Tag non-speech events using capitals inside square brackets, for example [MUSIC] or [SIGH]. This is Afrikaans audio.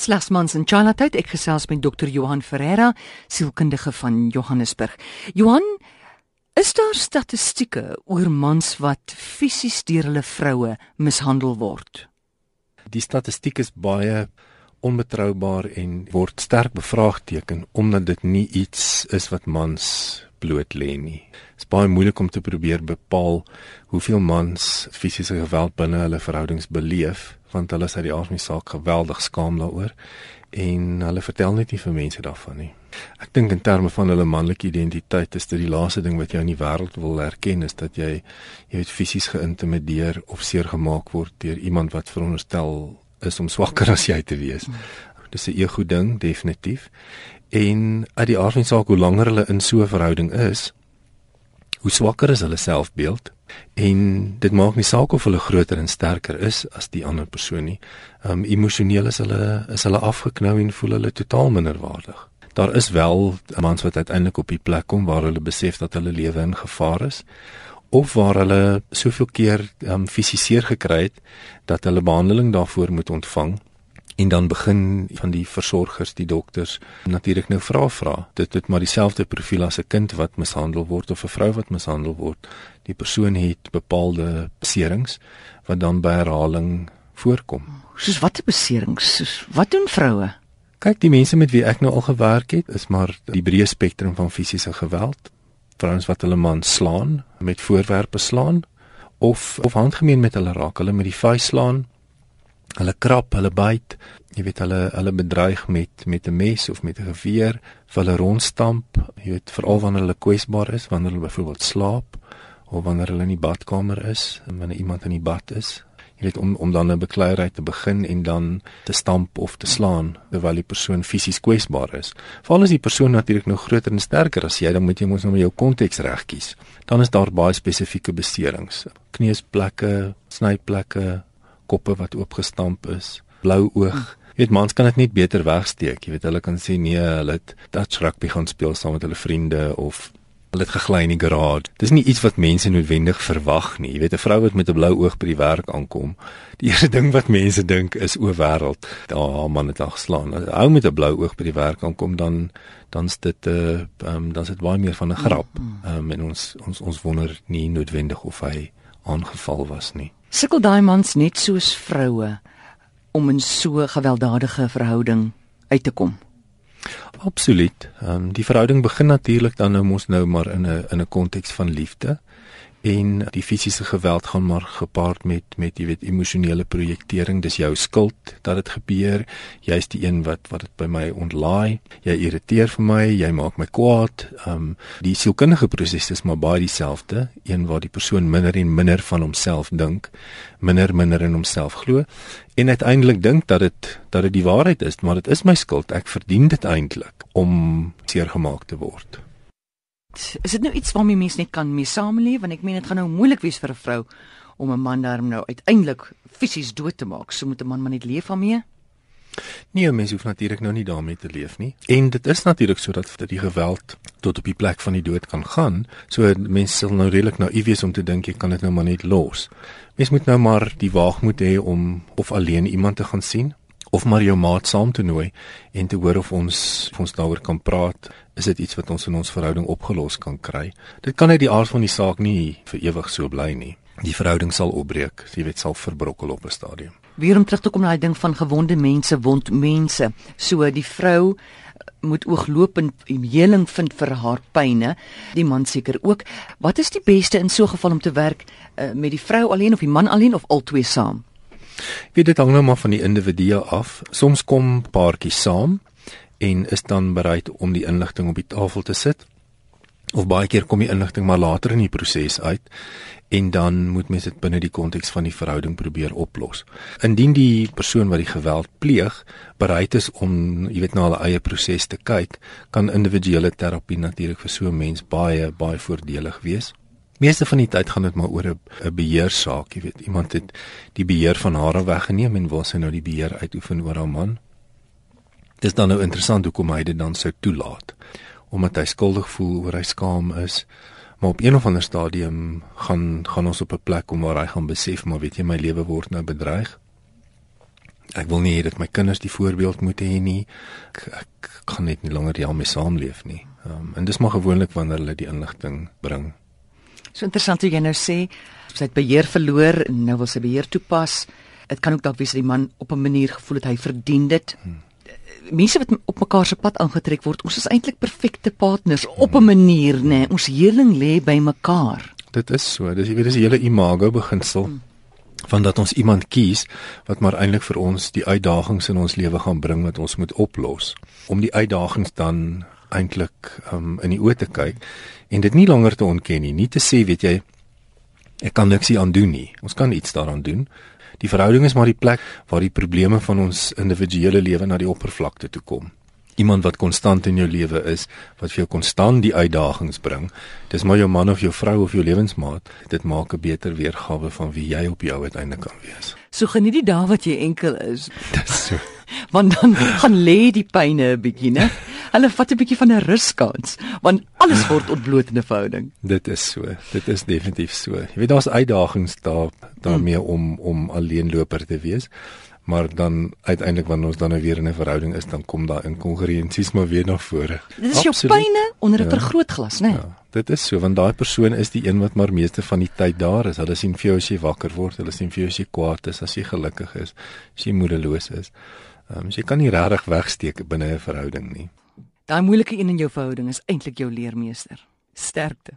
Slegs mans in Charlotte, ek gesels met Dr. Johan Ferreira, sielkundige van Johannesburg. Johan, is daar statistieke oor mans wat fisies deur hulle vroue mishandel word? Die statistiek is baie onbetroubaar en word sterk bevraagteken omdat dit nie iets is wat mans bloot lê nie. Dit is baie moeilik om te probeer bepaal hoeveel mans fisiese geweld binne hulle verhoudings beleef want hulle is uit die aard van die saak geweldig skaam daaroor en hulle vertel net nie vir mense daarvan nie. Ek dink in terme van hulle manlike identiteit is dit die laaste ding wat jy in die wêreld wil erken is dat jy jy weet fisies geïntimideer of seer gemaak word deur iemand wat veronderstel is om swakker as jy te wees. Dis 'n ego ding definitief. En uit die aard van die saak hoe langer hulle in so 'n verhouding is, hoe swakker is hulle selfbeeld en dit maak nie saak of hulle groter en sterker is as die ander persoon nie. Um emosioneel is hulle is hulle afgeknou en voel hulle totaal minderwaardig. Daar is wel mans wat uiteindelik op die plek kom waar hulle besef dat hulle lewe in gevaar is of waar hulle soveel keer um fisiseer gekry het dat hulle behandeling daarvoor moet ontvang en dan begin van die versorgers, die dokters natuurlik nou vra vra. Dit het maar dieselfde profiel as 'n kind wat mishandel word of 'n vrou wat mishandel word. Die persoon het bepaalde beserings wat dan by herhaling voorkom. Soos watter beserings? Soos wat doen vroue? Kyk, die mense met wie ek nou al gewerk het, is maar die breë spektrum van fisiese geweld. Vrouens wat hulle man slaan, met voorwerpe slaan of of handgemeen met hulle raak, hulle met die vuis slaan hulle krap, hulle byt, jy weet hulle hulle bedreig met met 'n mes of met 'n geweer, hulle rondstamp, jy weet veral wanneer hulle kwesbaar is, wanneer hulle byvoorbeeld slaap of wanneer hulle in die badkamer is, wanneer iemand in die bad is. Jy weet om om dan 'n bekleierery te begin en dan te stamp of te slaan terwyl die persoon fisies kwesbaar is. Veral as die persoon natuurlik nou groter en sterker as jy, dan moet jy mos nou jou konteks reg kies. Dan is daar baie spesifieke beserings, kneusplekke, snyplekke, koppe wat oopgestamp is, blou oog. Jy weet mans kan dit net beter wegsteek. Jy weet hulle kan sê nee, hulle het touch rugby gaan speel saam met hulle vriende of hulle het gegly in die garage. Dis nie iets wat mense noodwendig verwag nie. Jy weet 'n vrou wat met 'n blou oog by die werk aankom, die eerste ding wat mense dink is o wêreld. Daar man het al geslaan. As ou met 'n blou oog by die werk aankom dan dan's dit 'n uh, eh, um, dan's dit baie meer van 'n grap. Um, en ons ons ons wonder nie noodwendig of hy aangeval was nie. Sukkel daai mans net soos vroue om in so gewelddadige verhouding uit te kom? Absoluut. Ehm um, die verhouding begin natuurlik dan nou mos nou maar in 'n in 'n konteks van liefde en die fisiese geweld gaan maar gepaard met met jy weet emosionele projektering. Dis jou skuld dat dit gebeur. Jy's die een wat wat dit by my ontlaai. Jy irriteer vir my. Jy maak my kwaad. Um die sielkundige proses is maar baie dieselfde. Een waar die persoon minder en minder van homself dink minder minder in homself glo en uiteindelik dink dat dit dat dit die waarheid is maar dit is my skuld. Ek verdien dit eintlik om seergemaak te word is dit nou iets waarmee mense net kan mee saamleef want ek meen dit gaan nou moeilik wees vir 'n vrou om 'n man daarom nou uiteindelik fisies dood te maak. So moet 'n man maar net leef daarmee. Nee, mense hoef natuurlik nou nie daarmee te leef nie. En dit is natuurlik sodat dat die geweld tot op die plek van die dood kan gaan. So mense sal nou redelik naïef wees om te dink jy kan dit nou maar net los. Mense moet nou maar die waagmoed hê om of alleen iemand te gaan sien of maar jou maat saam te nooi en te hoor of ons of ons daaroor kan praat. Is dit iets wat ons in ons verhouding opgelos kan kry? Dit kan uit die aard van die saak nie vir ewig so bly nie. Die verhouding sal opbreek, jy weet sal verbrokkel op 'n stadium. Weer om terug te kom na die ding van gewonde mense, wond mense. So die vrou moet ooglopend heling vind vir haar pyne. Die man seker ook. Wat is die beste in so 'n geval om te werk uh, met die vrou alleen of die man alleen of albei saam? Ek weet dit hang nou maar van die individu af. Soms kom paartjies saam en is dan bereid om die inligting op die tafel te sit. Of baie keer kom die inligting maar later in die proses uit en dan moet mens dit binne die konteks van die verhouding probeer oplos. Indien die persoon wat die geweld pleeg bereid is om, jy weet, na hulle eie proses te kyk, kan individuele terapie natuurlik vir so 'n mens baie baie voordelig wees. Meeste van die tyd gaan dit maar oor 'n beheersaak, jy weet, iemand het die beheer van haar weggeneem en wil sy nou die beheer uitoefen oor haar man. Dis dan nou interessant hoekom hy dit dan sou toelaat. Omdat hy skuldig voel oor hy skaam is, maar op een of ander stadium gaan gaan ons op 'n plek kom waar hy gaan besef maar weet jy my lewe word nou bedreig. Ek wil nie hê dat my kinders die voorbeeld moet hê nie. Ek, ek kan net nie langer daarmee saamleef nie. Um, en dis maar gewoonlik wanneer hulle die inligting bring. So interessant hoe jy nou sê sy het beheer verloor en nou wil sy beheer toepas. Dit kan ook dalk wees dat die man op 'n manier gevoel het hy verdien dit. Hmm. Mense wat op mekaar se pad aangetrek word, ons is eintlik perfekte partners hmm. op 'n manier, nê. Nee. Ons heling lê by mekaar. Dit is so. Dis jy weet dis die hele imago beginsel. Hmm van dat ons iemand kies wat maar eintlik vir ons die uitdagings in ons lewe gaan bring wat ons moet oplos om die uitdagings dan eintlik um, in die oë te kyk en dit nie langer te ontken nie nie te sê weet jy ek kan niks aan doen nie ons kan iets daaraan doen die verhouding is maar die plek waar die probleme van ons individuele lewe na die oppervlakte toe kom iemand wat konstant in jou lewe is, wat vir jou konstant die uitdagings bring. Dis maar jou man of jou vrou of jou lewensmaat. Dit maak 'n beter weergawe van wie jy op jou uiteindelik kan wees. So geniet die dae wat jy enkel is. [LAUGHS] Dis so. [LAUGHS] want dan gaan lê die pyne 'n bietjie, né? Hulle vat 'n bietjie van 'n ruskans, want alles word [SIGHS] ontbloot in 'n verhouding. Dit is so. Dit is definitief so. Jy weet daar's uitdagings daar daarmee hmm. om om alleenloper te wees maar dan uiteindelik wanneer ons dan nou weer in 'n verhouding is dan kom daar inkongruensies maar weer na vore. Dit is jou pyne onder 'n ja. vergrootglas, né? Nee? Ja, dit is so want daai persoon is die een wat maar meeste van die tyd daar is. Hulle sien vir jou as jy wakker word, hulle sien vir jou as jy kwaad is, as jy gelukkig is, as jy moedeloos is. Ehm um, jy kan nie regtig wegsteek binne 'n verhouding nie. Daai moeilike een in jou verhouding is eintlik jou leermeester. Sterkte.